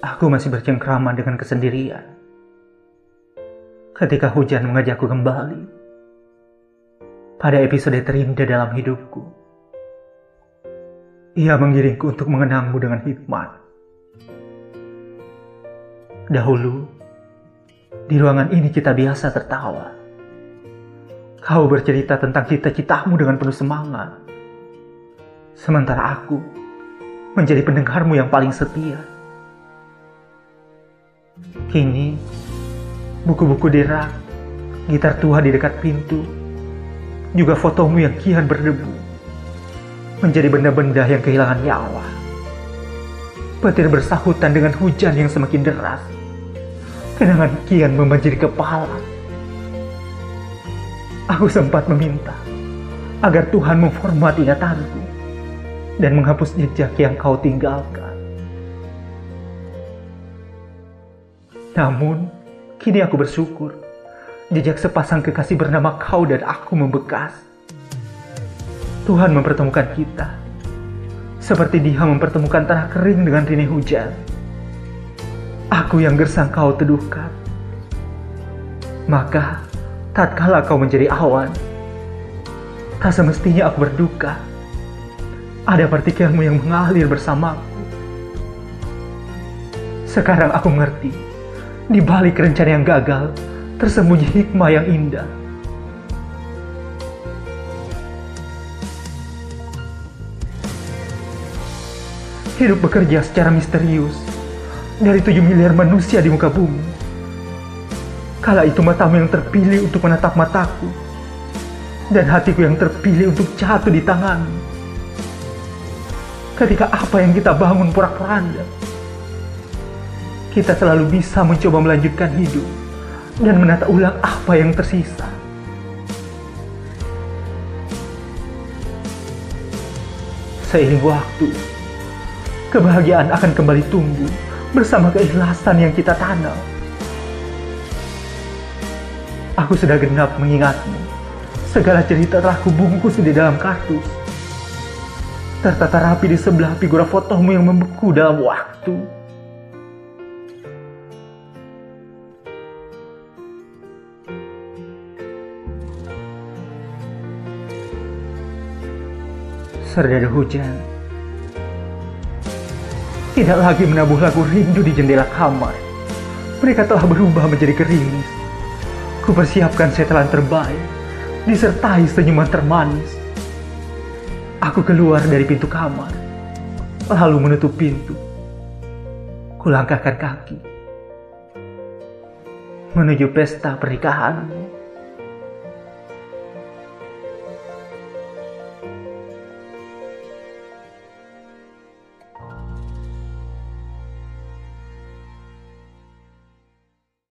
Aku masih bercengkrama dengan kesendirian. Ketika hujan mengajakku kembali pada episode terindah dalam hidupku. Ia mengiringku untuk mengenangmu dengan hikmat. Dahulu, di ruangan ini kita biasa tertawa. Kau bercerita tentang cita-citamu dengan penuh semangat. Sementara aku menjadi pendengarmu yang paling setia. Kini, buku-buku di rak, gitar tua di dekat pintu, juga fotomu yang kian berdebu, menjadi benda-benda yang kehilangan nyawa. Petir bersahutan dengan hujan yang semakin deras. Kenangan kian membanjiri kepala. Aku sempat meminta agar Tuhan memformat ingatanku dan menghapus jejak yang kau tinggalkan. Namun, kini aku bersyukur jejak sepasang kekasih bernama kau dan aku membekas. Tuhan mempertemukan kita, seperti dia mempertemukan tanah kering dengan rini hujan. Aku yang gersang kau teduhkan. Maka, tatkala kau menjadi awan, tak semestinya aku berduka. Ada partikelmu yang mengalir bersamaku. Sekarang aku mengerti di balik rencana yang gagal, tersembunyi hikmah yang indah. Hidup bekerja secara misterius dari tujuh miliar manusia di muka bumi. Kala itu matamu yang terpilih untuk menatap mataku dan hatiku yang terpilih untuk jatuh di tanganmu. Ketika apa yang kita bangun porak-poranda, kita selalu bisa mencoba melanjutkan hidup dan menata ulang apa yang tersisa. Seiring waktu, kebahagiaan akan kembali tumbuh bersama keikhlasan yang kita tanam. Aku sudah genap mengingatmu. Segala cerita telah kubungkus di dalam kartus. Tertata rapi di sebelah figura fotomu yang membeku dalam waktu. Serdadu hujan. Tidak lagi menabuh lagu rindu di jendela kamar. Mereka telah berubah menjadi gerimis. Kupersiapkan setelan terbaik, disertai senyuman termanis. Aku keluar dari pintu kamar, lalu menutup pintu. Kulangkahkan kaki menuju pesta pernikahanmu.